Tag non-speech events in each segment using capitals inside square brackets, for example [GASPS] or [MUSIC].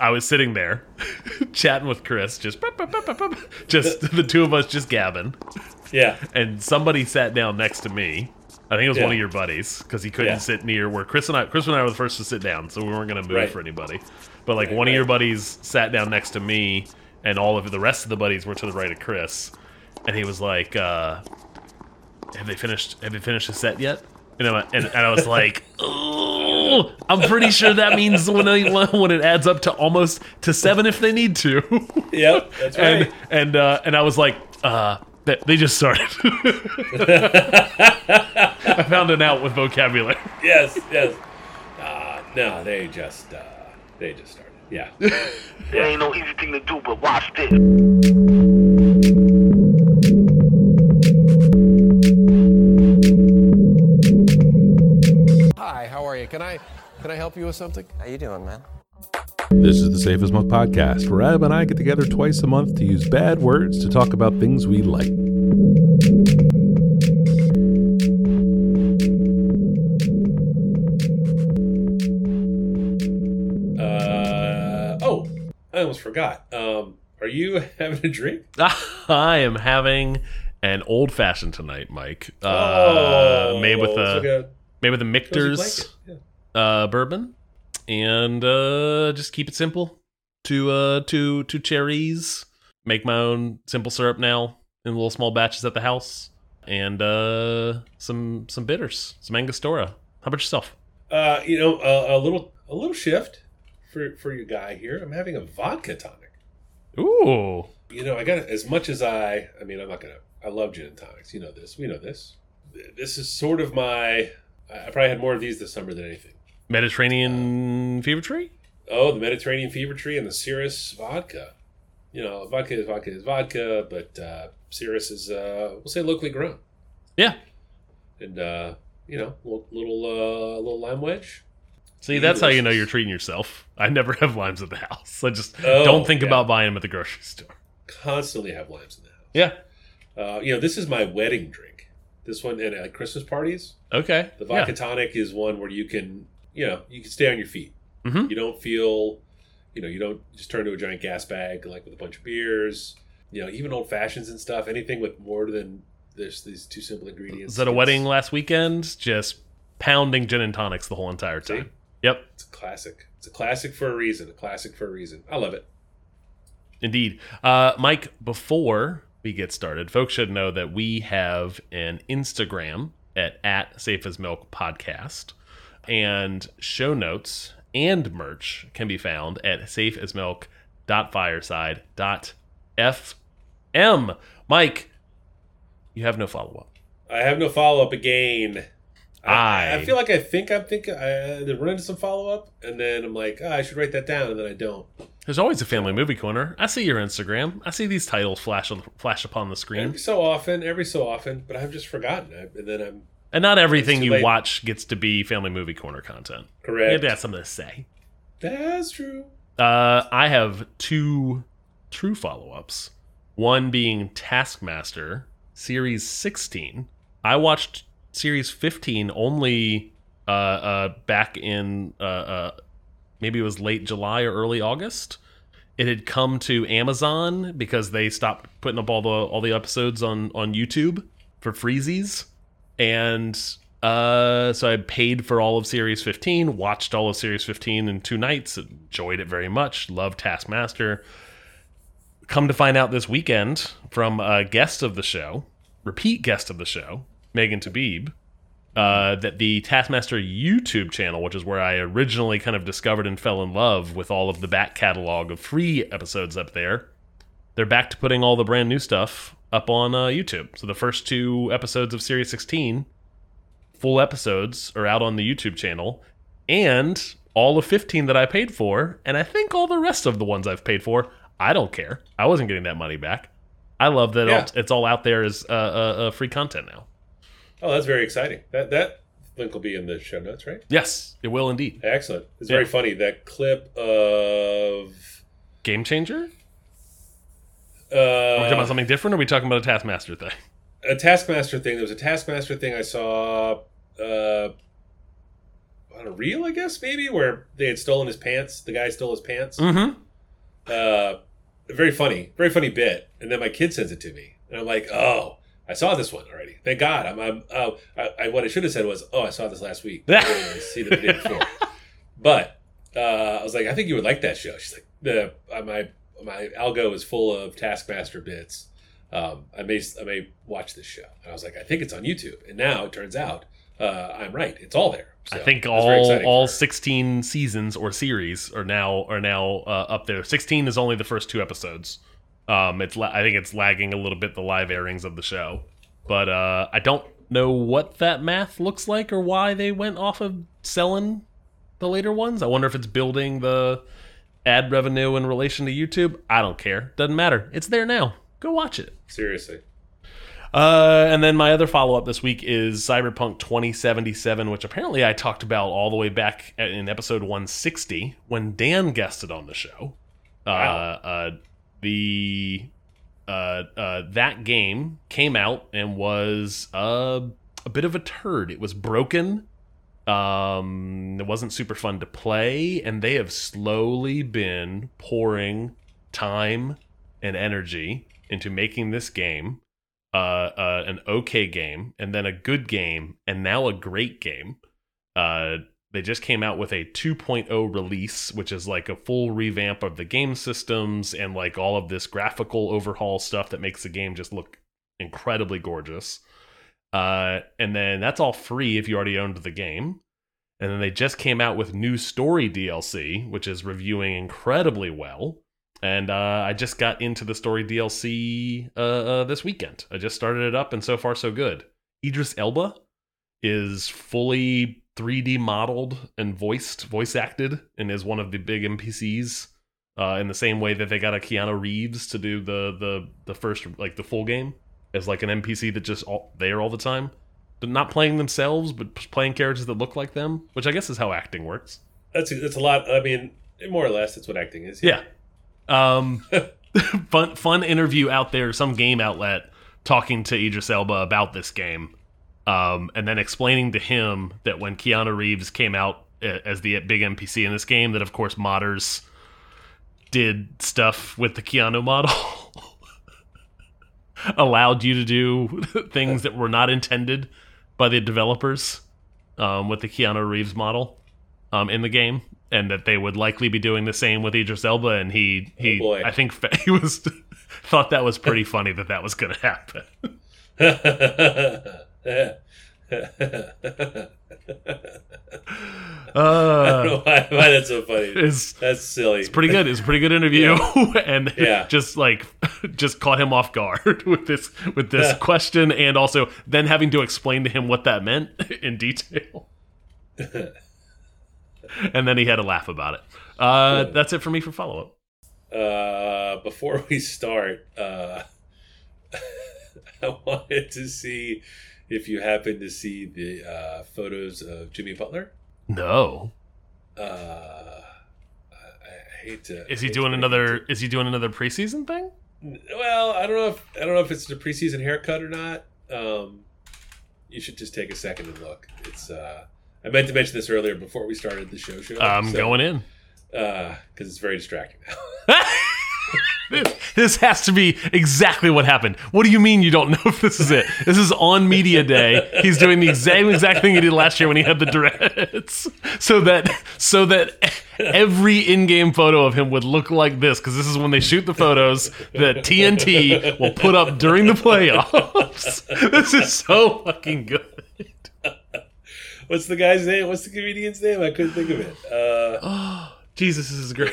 I was sitting there [LAUGHS] chatting with Chris, just just [LAUGHS] the two of us just gabbing, Yeah. and somebody sat down next to me. I think it was Yeah. one of your buddies because he couldn't Yeah. sit near where Chris and I. Chris and I were the first to sit down, so we weren't going to move Right. for anybody. But like Right, one of your buddies sat down next to me, and all of the rest of the buddies were to the right of Chris, and he was like, uh, "Have they finished? Have they finished the set yet?" And I, and, and I was like, "Oh, [LAUGHS] I'm pretty sure that means when I, when it adds up to almost to seven if they need to." [LAUGHS] Yep. That's and right. and uh, and I was like, uh, they, they just started. [LAUGHS] I found it out with vocabulary. yes. Yes. Uh, no, they just uh, they just started. Yeah. [LAUGHS] There ain't no easy thing to do, but watch this. Can I help you with something? How you doing, man? This is the Safe as Milk podcast, where Ab and I get together twice a month to use bad words to talk about things we like. Uh, oh, I almost forgot. Um, are you [LAUGHS] having a drink? [LAUGHS] I am having an old fashioned tonight, Mike. Uh, oh, made with it's a like a made with a cozy Michter's. Yeah. Uh, bourbon, and uh, just keep it simple. Two uh, two two cherries. Make my own simple syrup now in little small batches at the house, and uh, some some bitters, some Angostura. How about yourself? Uh, you know, a, a little a little shift for for your guy here. I'm having a vodka tonic. Ooh, You know, I got as much as I. I mean, I'm not gonna. I love gin and tonics. You know this. We know this. This is sort of my. I I probably had more of these this summer than anything. Mediterranean fever tree. Oh, the Mediterranean Fever Tree and the Cirrus vodka. You know, vodka is vodka is vodka, but uh, Cirrus is uh, we'll say locally grown, Yeah. and uh, you know, little little, uh, little lime wedge. See, that's how you know you're treating yourself. I never have limes at the house. I just Oh, don't think yeah. about buying them at the grocery store. Constantly have limes in the house. Yeah. Uh, you know, this is my wedding drink. This one and at Christmas parties, Okay. the vodka tonic is one where you can, you know, you can stay on your feet. Mhm. You don't feel, you know, you don't just turn to a giant gas bag like with a bunch of beers. You know, even old fashions and stuff. Anything with more than this, these two simple ingredients. Was at a wedding last weekend? Just pounding gin and tonics the whole entire See? time. Yep, It's a classic. It's a classic for a reason. A classic for a reason. I love it. indeed. Uh, Mike, before we get started, folks should know that we have an Instagram at, at Safe as Milk Podcast, and show notes and merch can be found at safeasmilk.fireside.fm. Mike, you have no follow up. I have no follow up again. I, I- feel like I think I'm thinking I then run into some follow up, and then I'm like, oh, I should write that down, and then I don't. There's always a family movie corner. I see your Instagram. I see these titles flash on, flash upon the screen. Every so often, every so often, but I've just forgotten. I, and then I'm And not everything you late. watch gets to be family movie corner content. You correct. have to have something to say. That's true. Uh, I have two true follow ups. One being Taskmaster, Series 16. I watched Series 15 only uh, uh, back in uh, uh, maybe it was late July or early August. It had come to Amazon because they stopped putting up all the all the episodes on on YouTube for freezies, and uh, so I paid for all of Series 15, watched all of Series 15 in two nights, enjoyed it very much, loved Taskmaster. Come to find out this weekend from a guest of the show, repeat guest of the show, Megan Tabib, uh, that the Taskmaster YouTube channel, which is where I originally kind of discovered and fell in love with all of the back catalog of free episodes up there, they're back to putting all the brand new stuff up on uh, YouTube. So the first two episodes of Series 16 full episodes are out on the YouTube channel, and all of 15 that I paid for, and I think all the rest of the ones I've paid for, I don't care. I wasn't getting that money back. I love that Yeah. it's- all out there as uh, uh, uh, free content now. Oh, that's very exciting. That that link will be in the show notes, right? Yes, it will indeed. Excellent. It's Yeah. very funny that clip of. Game changer? Are we talking about Uh, something different, or are we talking about a Taskmaster thing? a Taskmaster thing. There was a Taskmaster thing I saw. Uh, on a reel, I guess maybe where they had stolen his pants. The guy stole his pants. Mm-hmm. Uh, very funny, very funny bit. And then my kid sends it to me, and I'm like, oh, I saw this one already. Thank God. I'm. I'm oh, I, I, what I should have said was, oh, I saw this last week. [LAUGHS] I see the day before. But uh, I was like, I think you would like that show. She's like, the uh, my my algo is full of Taskmaster bits. Um, I may I may watch this show. And I was like, I think it's on YouTube. And now it turns out uh, I'm right. It's all there. So I think it was very all all 16 seasons or series are now are now uh, up there. 16 is only the first two episodes. Um, it's I think it's lagging a little bit the live airings of the show, but uh, I don't know what that math looks like or why they went off of selling the later ones. I wonder if it's building the ad revenue in relation to YouTube. I don't care. Doesn't matter. It's there now. Go watch it. seriously. Uh, and then my other follow up this week is Cyberpunk 2077, which apparently I talked about all the way back in episode 160 when Dan guested on the show. Uh, Wow. uh, the uh, uh, that game came out and was uh, a bit of a turd. It was broken. Um, it wasn't super fun to play, and they have slowly been pouring time and energy into making this game uh, uh, an okay game, and then a good game, and now a great game. Uh, they just came out with a 2.0 release, which is like a full revamp of the game systems and like all of this graphical overhaul stuff that makes the game just look incredibly gorgeous. Uh, and then that's all free if you already owned the game. And then they just came out with new story DLC, which is reviewing incredibly well. And uh, I just got into the story DLC uh, uh, this weekend. I just started it up, and so far so good. Idris Elba is fully 3D modeled and voiced, voice acted, and is one of the big NPCs. Uh, in the same way that they got a Keanu Reeves to do the the the first like the full game as like an NPC that just all, there all the time, but not playing themselves, but playing characters that look like them, which I guess is how acting works. That's that's a lot. I mean, more or less, that's what acting is. Yeah. Um, [LAUGHS] fun fun interview out there, some game outlet talking to Idris Elba about this game, um, and then explaining to him that when Keanu Reeves came out uh, as the big NPC in this game, that of course modders did stuff with the Keanu model. [LAUGHS] [LAUGHS] allowed you to do [LAUGHS] things that were not intended by the developers um, with the Keanu Reeves model um, in the game, and that they would likely be doing the same with Idris Elba. And he he Oh. I think [LAUGHS] he was thought that was pretty funny that that was going to happen. I don't Uh, know why, why that's so funny. it's That's silly. it's pretty good. It's a pretty good interview, [LAUGHS] and Yeah. just like just caught him off guard [LAUGHS] with this with this Yeah. question, and also then having to explain to him what that meant [LAUGHS] in detail. and then he had a laugh about it. Uh, that's it for me for follow up. Uh, before we start, uh, I wanted to see if you happen to see the uh, photos of Jimmy Butler. No, Uh, I, I hate to. is he doing to- another? Is he doing another preseason thing? Well, I don't know if I don't know if it's a preseason haircut or not. Um, you should just take a second and look. It's. Uh, I meant to mention this earlier before we started the show. Show. I'm going in. because it's very distracting now. [LAUGHS] This, has to be exactly what happened. What do you mean you don't know if this is it? This is on media day. He's doing the exact exact thing he did last year when he had the dreads, so that so that every in-game photo of him would look like this because this is when they shoot the photos that TNT will put up during the playoffs. [LAUGHS] This is so fucking good. What's the guy's name? What's the comedian's name? I couldn't think of it. Uh, [GASPS] [GASPS] [SIGHS] Jesus, is great.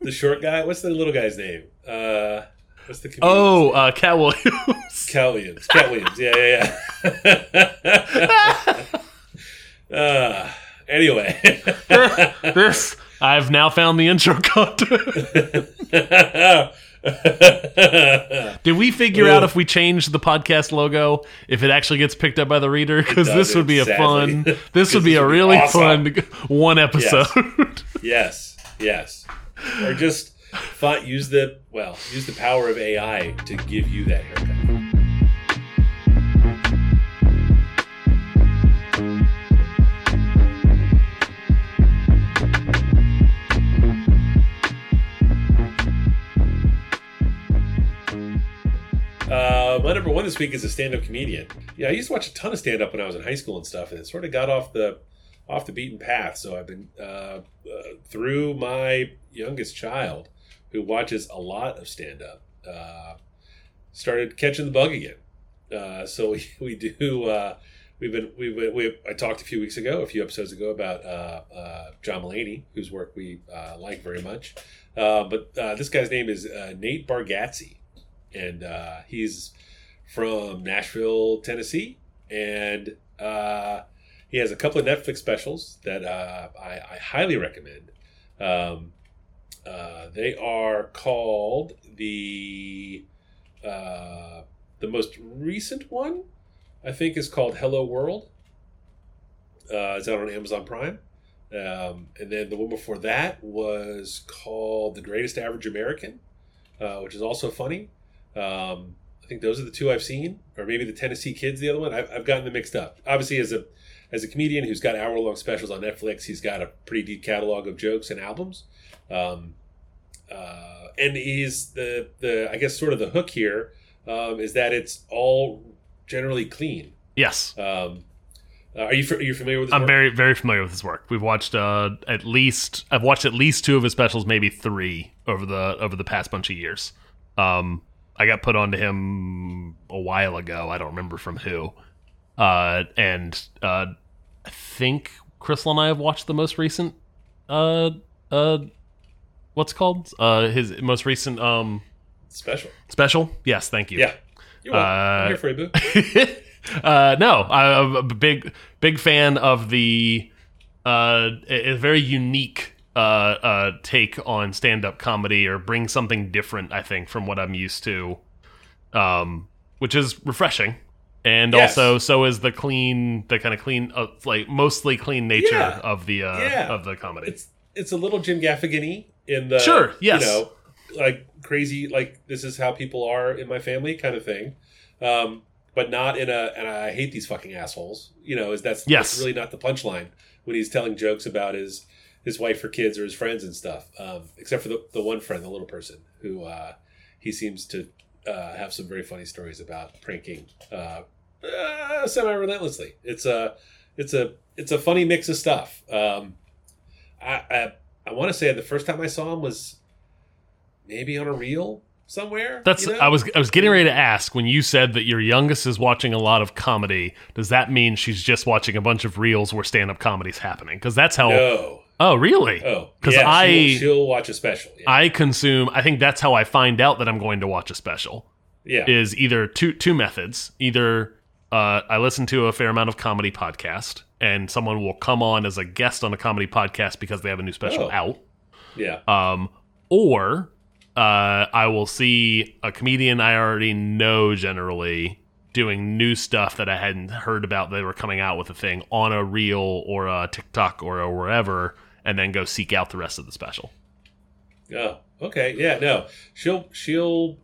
the short guy. What's the little guy's name? Uh, what's the Oh, uh, Katt Williams. [LAUGHS] Katt Williams. Katt Williams. Yeah, yeah, yeah. [LAUGHS] uh, anyway. this I've now found the intro content. [LAUGHS] Did we figure out if we change the podcast logo, if it actually gets picked up by the reader? Because this would be a fun. This would be a really awesome. fun one episode. yes, yes. Yes. Or just use the well, use the power of AI to give you that haircut. Uh, my number one this week is a stand-up comedian. Yeah, I used to watch a ton of stand-up when I was in high school and stuff, and it sort of got off the off the beaten path. So I've been uh, uh, through my youngest child, who watches a lot of stand-up, uh, started catching the bug again. Uh, so [LAUGHS] we, we do. Uh, we've been we've been, we I talked a few weeks ago, a few episodes ago about uh, John Mulaney, whose work we like very much. But this guy's name is Nate Bargatze, and he's from Nashville, Tennessee, and he has a couple of Netflix specials that uh, I, I highly recommend. Um, uh, they are called the uh, the most recent one, I think, is called Hello World. Uh, it's out on Amazon Prime. Um, and then the one before that was called The Greatest Average American, uh, which is also funny. Um, I think those are the two I've seen, or maybe the Tennessee Kids, the other one. I've, I've gotten them mixed up. Obviously, as a as a comedian who's got hour long specials on Netflix, he's got a pretty deep catalog of jokes and albums. Um, uh, and he's the the I guess sort of the hook here um, is that it's all generally clean. Yes. Um, uh, are you are you familiar with? I'm work? very very familiar with his work. We've watched uh, at least I've watched at least two of his specials, maybe three over the over the past bunch of years. Um, I got put onto him a while ago. I don't remember from who. Uh, and uh, I think Crystal and I have watched the most recent. Uh, uh, what's it called? Uh, his most recent um special. special. Yes, thank you. Yeah, you're welcome. I'm Uh, here for you, boo. [LAUGHS] uh, no, I'm a big big fan of the uh, a a very unique uh, uh, take on stand up comedy, or bring something different. I think from what I'm used to, um, which is refreshing. And Yes. also, so is the clean, the kind of clean, uh, like mostly clean nature Yeah. of the uh, Yeah. of the comedy. It's it's a little Jim Gaffigan-y in the Sure, yes. you know like crazy like this is how people are in my family kind of thing, um, but not in a and I hate these fucking assholes. You know, is that's, Yes. that's really not the punchline when he's telling jokes about his his wife or kids or his friends and stuff. Um, except for the the one friend, the little person who uh, he seems to uh, have some very funny stories about pranking uh, uh, semi relentlessly. It's a it's a it's a funny mix of stuff. Um, I I, I want to say the first time I saw him was maybe on a reel somewhere. That's you know? I was I was getting ready to ask when you said that your youngest is watching a lot of comedy. Does that mean she's just watching a bunch of reels where stand up comedy's happening? Because that's how. no. Oh, really? Oh, 'Cause yeah, I- she'll, she'll watch a special. Yeah. I consume. I think that's how I find out that I'm going to watch a special. yeah. Is either two two methods. Either uh, I listen to a fair amount of comedy podcast, and someone will come on as a guest on a comedy podcast because they have a new special Oh. out. yeah. um, or uh, I will see a comedian I already know generally doing new stuff that I hadn't heard about. They were coming out with a thing on a reel or a TikTok or a wherever, and then go seek out the rest of the special. Oh, okay. Yeah, no. She'll she'll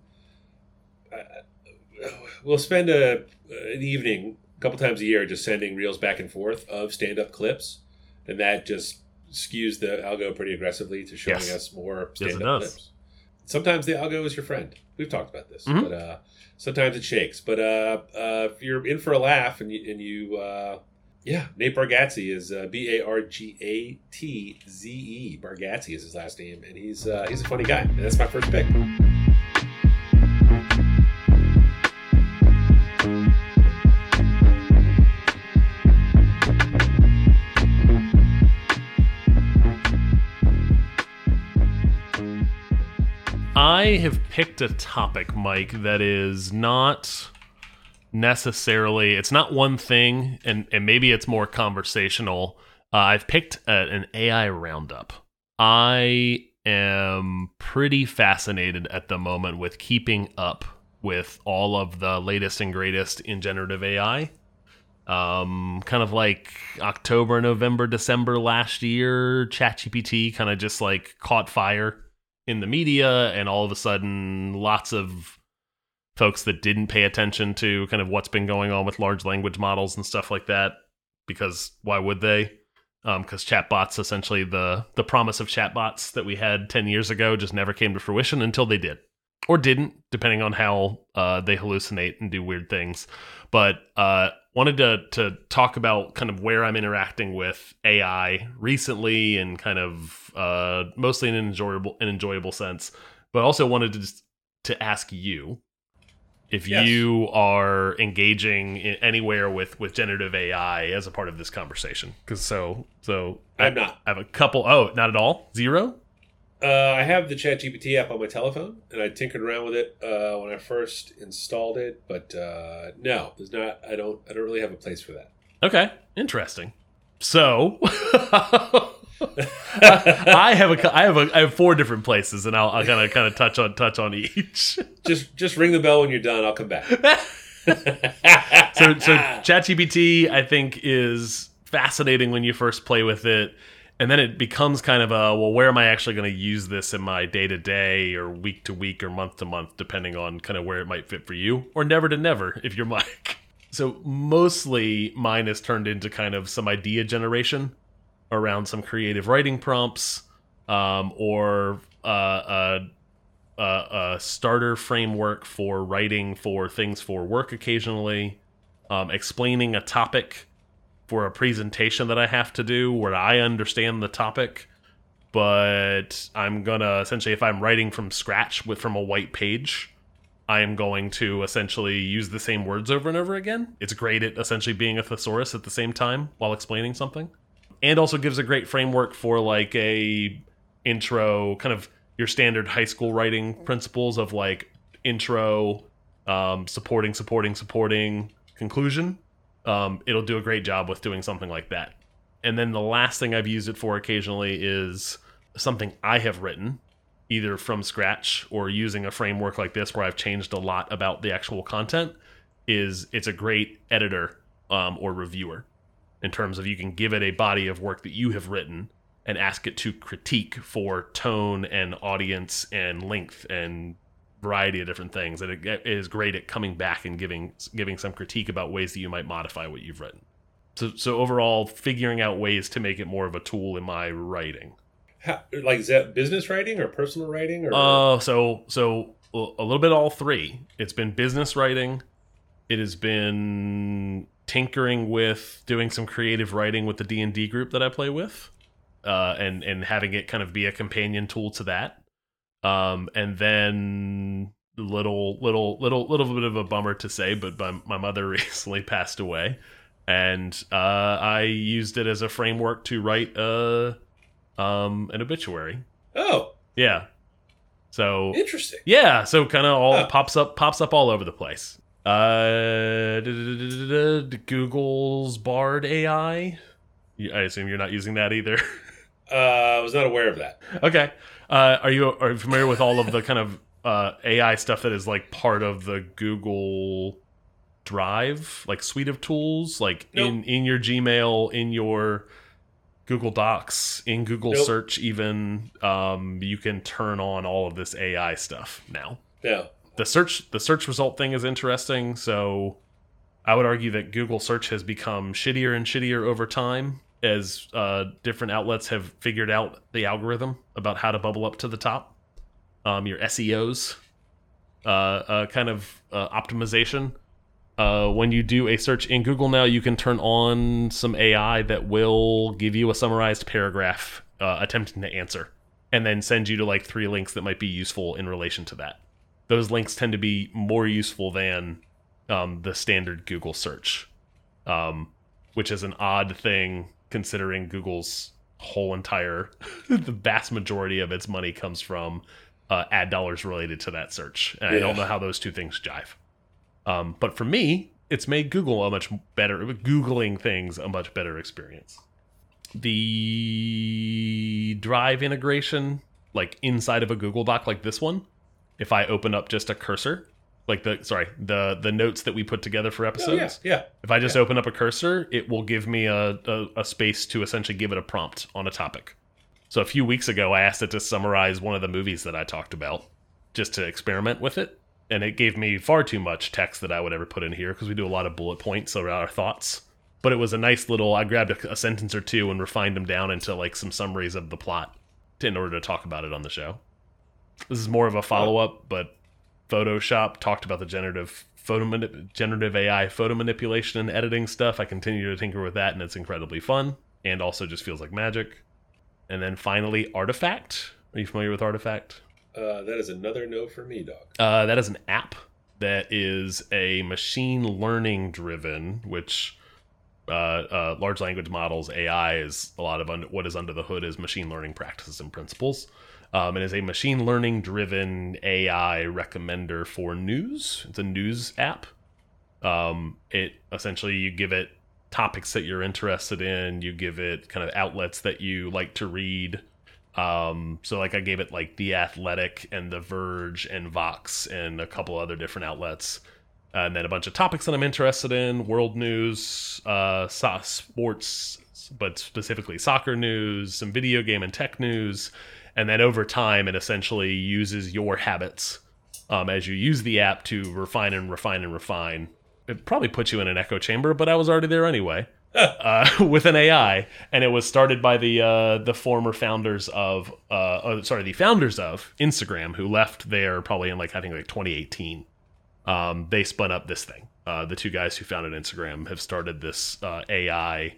uh, we'll spend a an evening a couple times a year just sending reels back and forth of stand up clips, and that just skews the algo pretty aggressively to showing Yes. us more stand up does. clips. Sometimes the algo is your friend. We've talked about this, Mhm. but uh, sometimes it shakes. But uh, uh, if you're in for a laugh and you, and you uh, yeah, Nate Bargatze is uh, B A R G A T Z E. Bargatze is his last name, and he's uh, he's a funny guy. And that's my first pick. I have picked a topic, Mike, that is not necessarily it's not one thing and, and maybe it's more conversational. Uh, i've picked a, an ai roundup. I am pretty fascinated at the moment with keeping up with all of the latest and greatest in generative ai um kind of like october november december last year chatgpt kind of just like caught fire in the media and all of a sudden lots of folks that didn't pay attention to kind of what's been going on with large language models and stuff like that because why would they because chatbots essentially the the promise of chatbots that we had 10 years ago just never came to fruition until they did or didn't, depending on how uh, they hallucinate and do weird things. But uh, wanted to to talk about kind of where I'm interacting with AI recently, and kind of uh, mostly in an enjoyable an enjoyable sense. But also wanted to just to ask you if Yes. you are engaging in anywhere with with generative AI as a part of this conversation. Because so so I'm not. I have a couple. Oh, not at all. Zero. Uh, I have the ChatGPT app on my telephone, and I tinkered around with it uh, when I first installed it. But uh, no, there's not. I don't. I don't really have a place for that. Okay, interesting. So, [LAUGHS] I have a, I have a, I have four different places, and I'll, I'll kind of, kind of touch on, touch on each. [LAUGHS] Just, just ring the bell when you're done. I'll come back. [LAUGHS] so, so ChatGPT, I think, is fascinating when you first play with it, and then it becomes kind of a, well, where am I actually going to use this in my day to day, or week to week, or month to month, depending on kind of where it might fit for you, or never to never [LAUGHS] if you're Mike. So mostly mine has turned into kind of some idea generation around some creative writing prompts, um, or uh, a, a, a starter framework for writing for things for work occasionally, um, explaining a topic for a presentation that I have to do where I understand the topic, but I'm gonna essentially, if I'm writing from scratch with from a white page, I am going to essentially use the same words over and over again. It's great at essentially being a thesaurus at the same time while explaining something. And also gives a great framework for like a intro, kind of your standard high school writing principles of like intro, um, supporting, supporting, supporting, conclusion. Um, it'll do a great job with doing something like that. And then the last thing I've used it for occasionally is something I have written, either from scratch or using a framework like this where I've changed a lot about the actual content. Is it's a great editor um, or reviewer in terms of you can give it a body of work that you have written and ask it to critique for tone and audience and length and variety of different things and it, it is great at coming back and giving giving some critique about ways that you might modify what you've written. So so overall figuring out ways to make it more of a tool in my writing. How, like, is that business writing or personal writing? Or? Uh so so a little bit all three. It's been business writing. It has been tinkering with doing some creative writing with the d&d group that i play with uh, and and having it kind of be a companion tool to that um, and then little little little little bit of a bummer to say but my, my mother [LAUGHS] recently passed away and uh, i used it as a framework to write a um, an obituary oh, yeah so interesting. yeah, so kind of all pops up pops up all over the place. Uh, Google's Bard AI. I assume you're not using that either. [LAUGHS] Uh, I was not aware of that. okay. Uh, are you are you familiar with all of the kind of uh, AI stuff that is like part of the Google Drive, like suite of tools, like in Nope. in your Gmail, in your Google Docs, in Google Nope. Search, even um, you can turn on all of this AI stuff now. Yeah, the search the search result thing is interesting so i would argue that google search has become shittier and shittier over time as uh, different outlets have figured out the algorithm about how to bubble up to the top. Um, your seos uh, uh, kind of uh, optimization. Uh, when you do a search in google now you can turn on some ai that will give you a summarized paragraph uh, attempting to answer and then send you to like three links that might be useful in relation to that. Those links tend to be more useful than um, the standard Google search, um, which is an odd thing considering Google's whole entire, [LAUGHS] the vast majority of its money comes from uh, ad dollars related to that search. And I don't know how those two things jive. Um, but for me, it's made Google a much better, Googling things a much better experience. The Drive integration, like inside of a Google Doc like this one, if I open up just a cursor, like the sorry, the the notes that we put together for Oh, episodes. yeah, yeah. If I just open up a cursor, it will give me a, a, a space to essentially give it a prompt on a topic. So a few weeks ago, I asked it to summarize one of the movies that I talked about, just to experiment with it, and it gave me far too much text that I would ever put in here because we do a lot of bullet points around our thoughts. But it was a nice little. I grabbed a, a sentence or two and refined them down into like some summaries of the plot in order to talk about it on the show. This is more of a follow up, but Photoshop, talked about the generative photo generative AI photo manipulation and editing stuff. I continue to tinker with that, and it's incredibly fun, and also just feels like magic. And then finally, Artifact. Are you familiar with Artifact? Uh, that is another no for me, dog. Uh, that is an app that is a machine learning driven, which uh, uh, large language models AI is a lot of under, what is under the hood is machine learning practices and principles. Um, it is a machine learning driven AI recommender for news. It's a news app. Um, it essentially you give it topics that you're interested in. You give it kind of outlets that you like to read. Um, so like I gave it like The Athletic and The Verge and Vox and a couple other different outlets. And then a bunch of topics that I'm interested in, world news, uh, sports, but specifically soccer news, some video game and tech news. And then over time, it essentially uses your habits um, as you use the app to refine and refine and refine. It probably puts you in an echo chamber, but I was already there anyway [LAUGHS] uh, [LAUGHS] with an AI, and it was started by the uh, the former founders of, uh, oh, sorry, the founders of Instagram, who left there probably in like I think like 2018. Um, they spun up this thing. Uh, the two guys who founded Instagram have started this uh, AI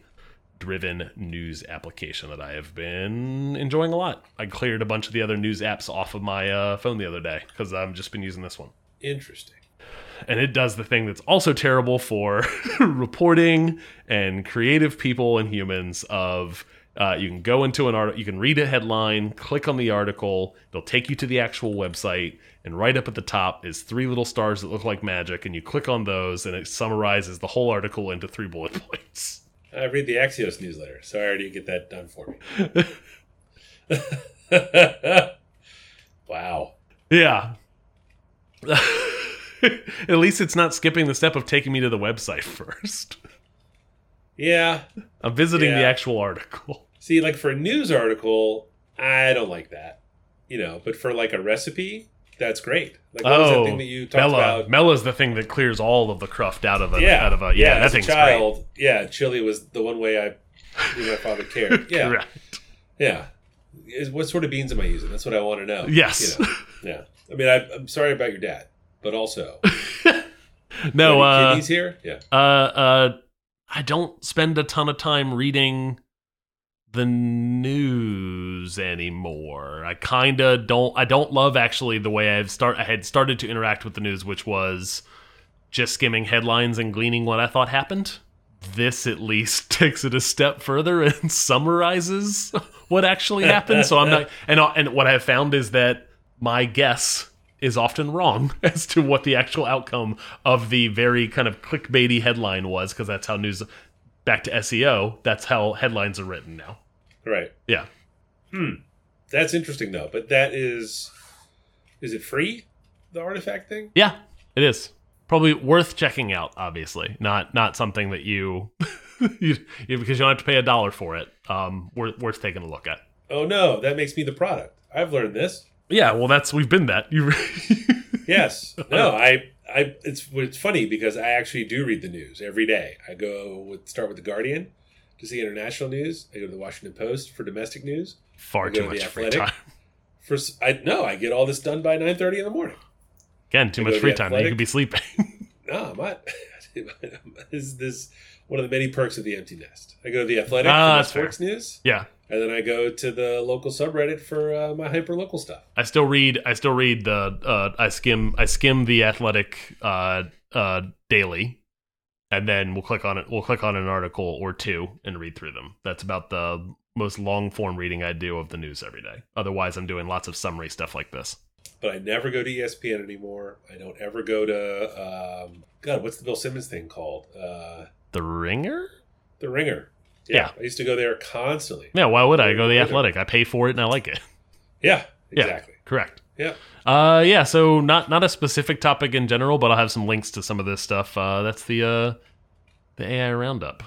driven news application that I have been enjoying a lot. I cleared a bunch of the other news apps off of my uh, phone the other day because I've just been using this one Interesting. and it does the thing that's also terrible for [LAUGHS] reporting and creative people and humans of uh, you can go into an article you can read a headline click on the article it'll take you to the actual website and right up at the top is three little stars that look like magic and you click on those and it summarizes the whole article into three bullet [LAUGHS] points I read the Axios newsletter, so I already get that done for me. [LAUGHS] wow. yeah [LAUGHS] at least it's not skipping the step of taking me to the website [LAUGHS] first Yeah. i'm visiting the actual article See, like for a news article, I don't like that. You know, but for like a recipe, that's great. Like what was that thing that you talked Oh, Mela. about? Mela's the thing that clears all of the cruft out of a yeah, out of a yeah. that as a thing's child, yeah, chili was the one way I knew my father cared. [LAUGHS] Yeah, Correct. yeah. Is what sort of beans am I using? That's what I want to know. Yes. You know? Yeah. I mean, I, I'm sorry about your dad, but also, [LAUGHS] No, uh, kidneys here. Yeah. uh, uh, I don't spend a ton of time reading the news anymore. I kind of don't. I don't love actually the way I've start. I had started to interact with the news, which was just skimming headlines and gleaning what I thought happened. This at least [LAUGHS] takes it a step further and summarizes [LAUGHS] what actually happened. So I'm not. And uh, and what I have found is that my guess is often wrong [LAUGHS] as to what the actual outcome of the very kind of clickbaity headline was, because that's how news. Back to SEO. That's how headlines are written now. Right. Yeah. Hmm. That's interesting though. But that is, is it free? The artifact thing? Yeah, it is probably worth checking out. Obviously, not not something that you, [LAUGHS] you, you because you don't have to pay a dollar for it. Um, worth worth taking a look at. Oh no, that makes me the product. I've learned this. Yeah, well, that's we've been that. You, [LAUGHS] Yes. No, I, I. It's it's funny because I actually do read the news every day. I go with start with the Guardian to see international news. I go to the Washington Post for domestic news. far too to much free time. [LAUGHS] For I no, I get all this done by nine thirty in the morning. Again, too You much free time. You could be sleeping. [LAUGHS] No, I'm not. [LAUGHS] this is this one of the many perks of the empty nest. I go to the Athletic Ah, for fair. sports news, yeah, and then I go to the local subreddit for uh, my hyper local stuff. I still read. I still read the. Uh, I skim. I skim the athletic uh, uh, daily, and then we'll click on it. We'll click on an article or two and read through them. That's about the most long form reading I do of the news every day. Otherwise, I'm doing lots of summary stuff like this. But I never go to ESPN anymore. I don't ever go to um, God. What's the Bill Simmons thing called? Uh, The Ringer. the Ringer. Yeah. I used to go there constantly. Yeah, why would I go to the athletic? I pay for it and I like it. Yeah, Yeah. exactly. Correct. Yeah. Uh, yeah. So not not a specific topic in general, but I'll have some links to some of this stuff. Uh, that's the uh, the AI roundup.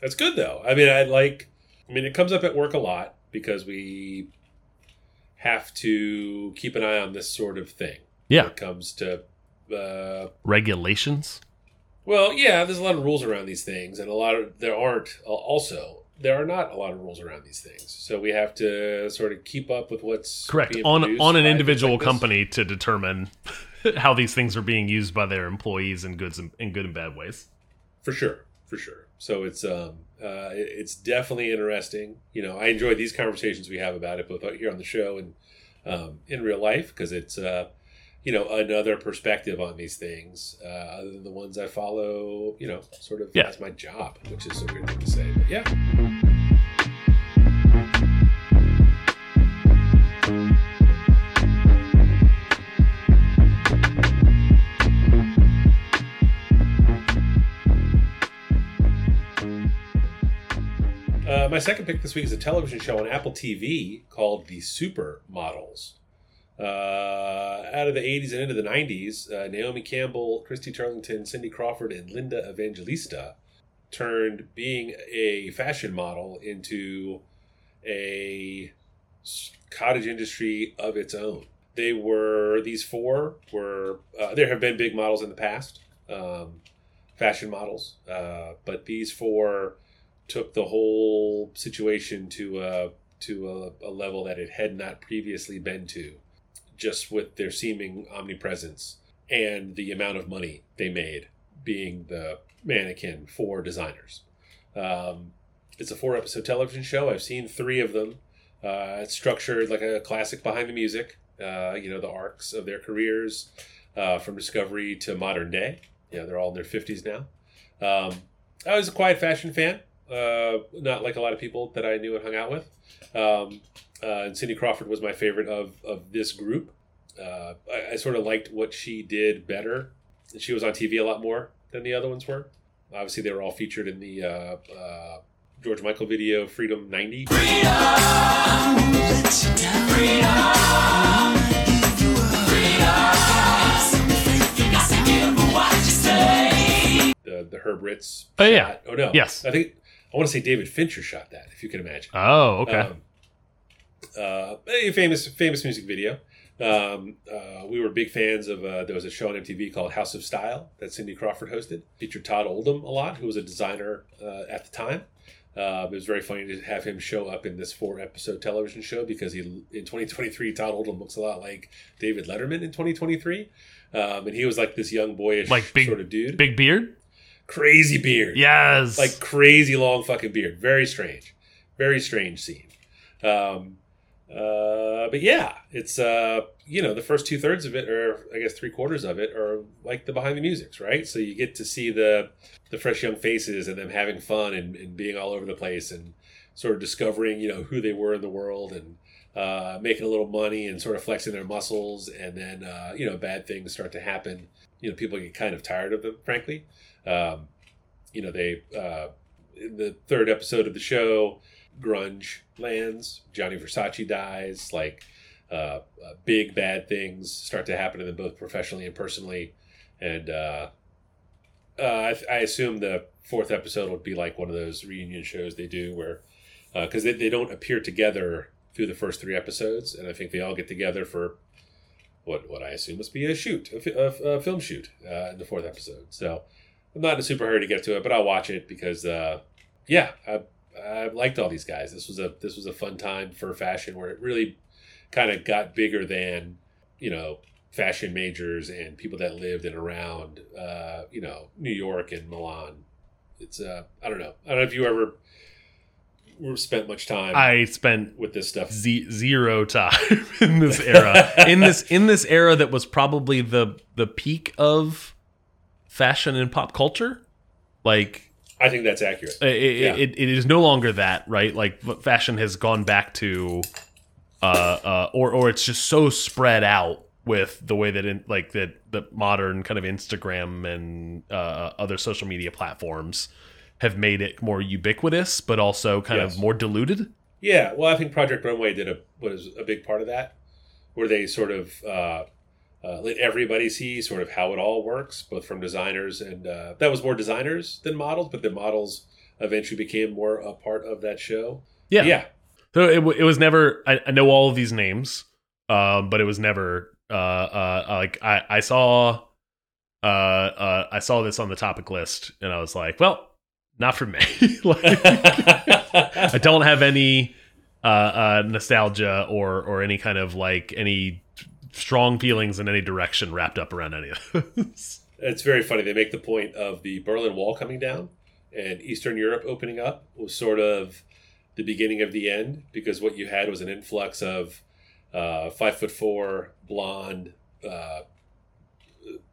That's good though. I mean, I like. I mean, it comes up at work a lot because we have to keep an eye on this sort of thing. Yeah. When it comes to. Uh, Regulations. well, yeah, there's a lot of rules around these things, and a lot of there aren't. Also, there are not a lot of rules around these things, so we have to sort of keep up with what's Correct. On on an individual like company to determine [LAUGHS] how these things are being used by their employees in goods and, in good and bad ways. for sure, for sure. So it's um, uh, it's definitely interesting. You know, I enjoy these conversations we have about it both here on the show and um, in real life because it's uh, you know another perspective on these things uh, other than the ones I follow. You know, sort of Yeah. as my job, which is a weird thing to say, but yeah. My second pick this week is a television show on Apple TV called The Supermodels. Uh, out of the 80s and into the 90s, uh, Naomi Campbell, Christy Turlington, Cindy Crawford, and Linda Evangelista turned being a fashion model into a cottage industry of its own. They were, these four were, uh, there have been big models in the past, um, fashion models, uh, but these four took the whole situation to a to a, a level that it had not previously been to, just with their seeming omnipresence and the amount of money they made being the mannequin for designers. Um, it's a four episode television show. I've seen three of them. Uh, it's structured like a classic behind the music. Uh, you know the arcs of their careers uh, from discovery to modern day. Yeah, they're all in their fifties now. Um, I was a quiet fashion fan uh, not like a lot of people that I knew and hung out with. Um, uh, and Cindy Crawford was my favorite of, of this group. Uh, I, I sort of liked what she did better. She was on TV a lot more than the other ones were. Obviously, they were all featured in the uh, uh, George Michael video Freedom 90. Freedom! The, the Herb Ritts. Oh, yeah. shot. Oh, no. Yes. I think, I want to say David Fincher shot that, if you can imagine. Oh, okay. Um, uh, a famous famous music video. Um, uh, we were big fans of. Uh, there was a show on MTV called House of Style that Cindy Crawford hosted. Featured Todd Oldham a lot, who was a designer uh, at the time. Uh, it was very funny to have him show up in this four episode television show because he in 2023 Todd Oldham looks a lot like David Letterman in 2023, um, and he was like this young boyish Like big- sort of dude, Big beard? Crazy beard, Yes. like crazy long fucking beard. Very strange, very strange scene. Um, uh, but yeah, it's uh, you know the first two thirds of it, or I guess three quarters of it, are like the behind the musics, right? So you get to see the the fresh young faces and them having fun and, and being all over the place and sort of discovering you know who they were in the world and uh, making a little money and sort of flexing their muscles, and then uh, you know bad things start to happen. You know, people get kind of tired of them, frankly. Um, you know, they uh, in the third episode of the show, grunge lands. Gianni Versace dies. Like uh, uh, big bad things start to happen to them both professionally and personally. And uh, uh, I, I assume the fourth episode would be like one of those reunion shows they do where because they, they don't appear together through the first three episodes, and I think they all get together for what what I assume must be a shoot, a film shoot uh, in the fourth episode. So I'm not in a super hurry to get to it, but I'll watch it because uh, yeah, I, I liked all these guys. This was a this was a fun time for fashion where it really kind of got bigger than you know fashion majors and people that lived and around uh, you know New York and Milan. It's uh, I don't know. I don't know if you ever spent much time I spent with this stuff. z- zero time [LAUGHS] in this era. in this in this era that was probably the the peak of fashion and pop culture. Like I think that's accurate. it, it, Yeah. it, it is no longer that right like fashion has gone back to uh uh or or it's just so spread out with the way that in like that the modern kind of instagram and uh other social media platforms have made it more ubiquitous but also kind Yes. of more diluted Yeah, well, I think Project Runway did a was a big part of that, where they sort of uh, uh, let everybody see sort of how it all works, both from designers and uh, that was more designers than models, but the models eventually became more a part of that show. yeah yeah, So it, it was never. I, I know all of these names, um, but it was never uh, uh, like I, I saw. Uh, uh, I saw this on the topic list, and I was like, "Well, not for me." [LAUGHS] like, [LAUGHS] I don't have any uh, uh, nostalgia or or any kind of like any strong feelings in any direction wrapped up around any of those. [LAUGHS] It's very funny. They make the point of the Berlin Wall coming down and Eastern Europe opening up was sort of the beginning of the end because what you had was an influx of uh, five foot four, blonde, uh,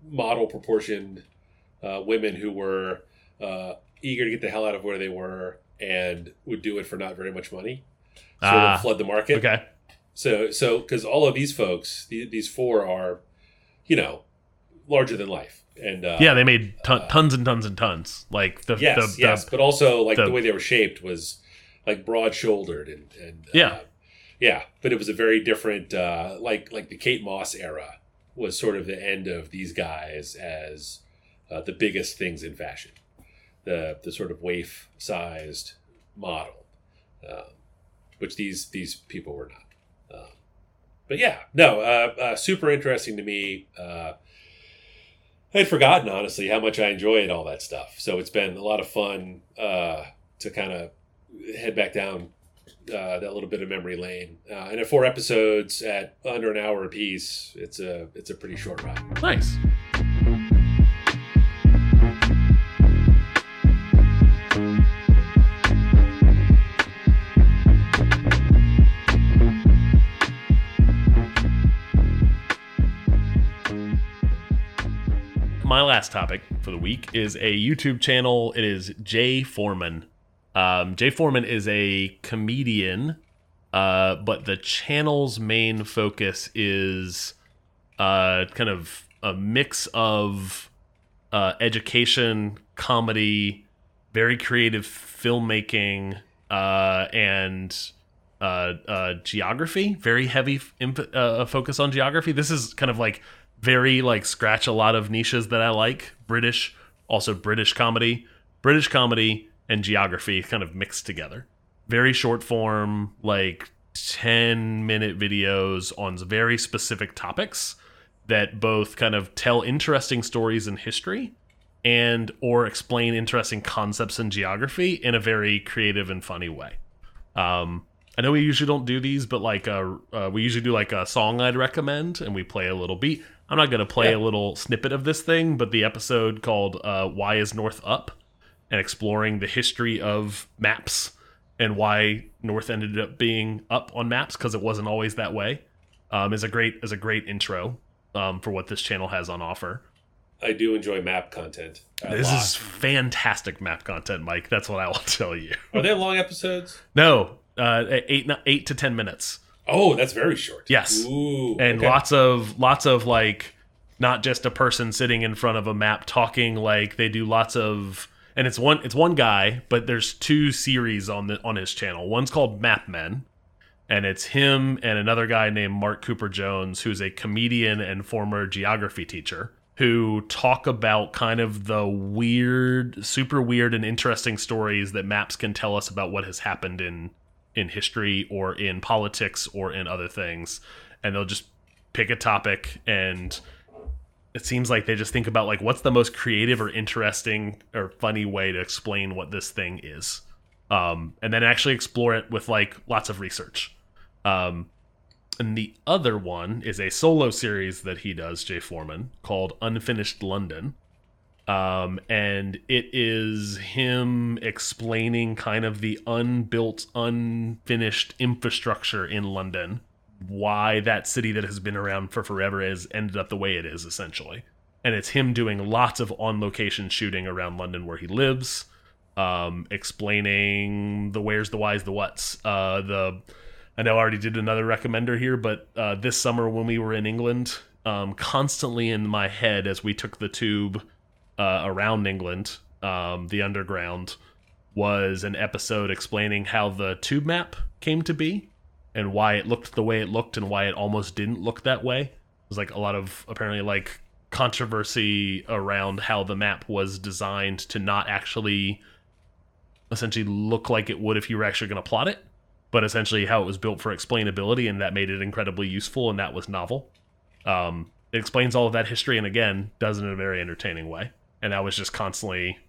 model proportioned uh, women who were uh, eager to get the hell out of where they were and would do it for not very much money. Sort Ah, of flood the market. Okay. So, so because all of these folks, the, these four are, you know, larger than life, and uh, Yeah, they made ton, tons and tons and tons. Like the yes, the, yes, the but also like the- the, way they were shaped was like broad shouldered and and uh, Yeah. yeah. But it was a very different, uh, like like the Kate Moss era was sort of the end of these guys as uh, the biggest things in fashion, the the sort of waif sized model, um, which these these people were not. But yeah, no, uh, uh, super interesting to me. Uh, I'd forgotten honestly how much I enjoyed all that stuff. So it's been a lot of fun uh, to kind of head back down uh, that little bit of memory lane. Uh, and at four episodes at under an hour apiece, it's a it's a pretty short ride. nice. My last topic for the week is a YouTube channel. It is Jay Foreman. Um, Jay Foreman is a comedian, uh, but the channel's main focus is uh, kind of a mix of uh, education, comedy, very creative filmmaking, uh, and uh, uh, geography. Very heavy focus on geography. This is kind of like very like scratch a lot of niches that I like. British, also British comedy, British comedy and geography kind of mixed together. Very short form, like 10 minute videos on very specific topics that both kind of tell interesting stories in history and or explain interesting concepts in geography in a very creative and funny way. Um, I know we usually don't do these, but like uh, uh, we usually do like a song I'd recommend, and we play a little beat. I'm not gonna play Yeah. a little snippet of this thing, but the episode called uh, "Why Is North Up?" and exploring the history of maps and why North ended up being up on maps because it wasn't always that way um, is a great is a great intro um, for what this channel has on offer. I do enjoy map content. This lot. is fantastic map content, Mike. That's what I will [LAUGHS] tell you. Are they long episodes? No, uh, eight eight to ten minutes. Oh, that's very short. Yes. Ooh, and okay. lots of lots of like not just a person sitting in front of a map talking like they do lots of and it's one it's one guy but there's two series on the on his channel one's called map men and it's him and another guy named mark cooper jones who's a comedian and former geography teacher who talk about kind of the weird super weird and interesting stories that maps can tell us about what has happened in in history or in politics or in other things and they'll just pick a topic and it seems like they just think about like what's the most creative or interesting or funny way to explain what this thing is. Um, and then actually explore it with like lots of research. Um, and the other one is a solo series that he does jay foreman called unfinished london um, and it is him explaining kind of the unbuilt, unfinished infrastructure in London, why that city that has been around for forever has ended up the way it is, essentially. And it's him doing lots of on location shooting around London where he lives, um, explaining the where's, the why's, the what's. Uh, the I know I already did another recommender here, but uh, this summer when we were in England, um, constantly in my head as we took the tube uh, around England, um, the underground, was an episode explaining how the tube map came to be and why it looked the way it looked and why it almost didn't look that way. It was like a lot of apparently like controversy around how the map was designed to not actually essentially look like it would if you were actually going to plot it, but essentially how it was built for explainability and that made it incredibly useful and that was novel. Um, it explains all of that history and again does it in a very entertaining way. And that was just constantly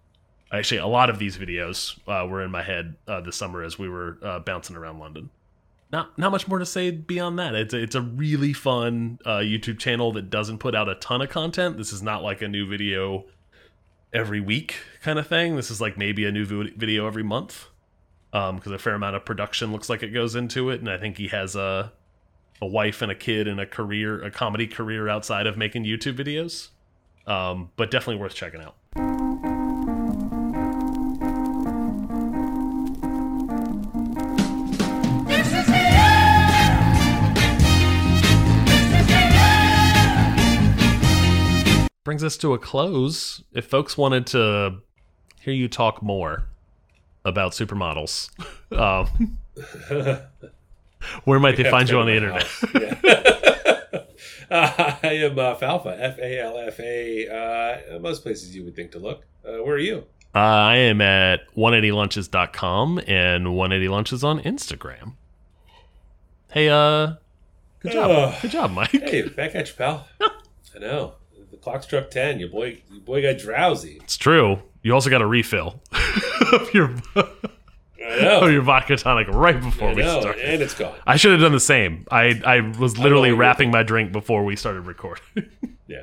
actually a lot of these videos uh, were in my head uh, this summer as we were uh, bouncing around London. not not much more to say beyond that. It's a, it's a really fun uh, YouTube channel that doesn't put out a ton of content. This is not like a new video every week kind of thing. This is like maybe a new video every month because a fair amount of production looks like it goes into it, and I think he has a a wife and a kid and a career, a comedy career outside of making YouTube videos. Um, but definitely worth checking out. brings us to a close. If folks wanted to hear you talk more about supermodels, [LAUGHS] um, [LAUGHS] where might they find you on the internet? [LAUGHS] Uh, [LAUGHS] I am uh, Falfa, F A L F A. Uh, most places you would think to look. Uh, where are you? Uh, I am at 180lunches.com and 180lunches on Instagram. Hey, uh, good job. Oh. Good job, Mike. Hey, back at you, pal. [LAUGHS] I know. The clock struck 10. Your boy, your boy got drowsy. It's true. You also got a refill [LAUGHS] of your Of [LAUGHS] your vodka tonic right before I we know. started. And it's gone. I should have done the same. I I was literally wrapping my drink before we started recording. [LAUGHS] Yeah.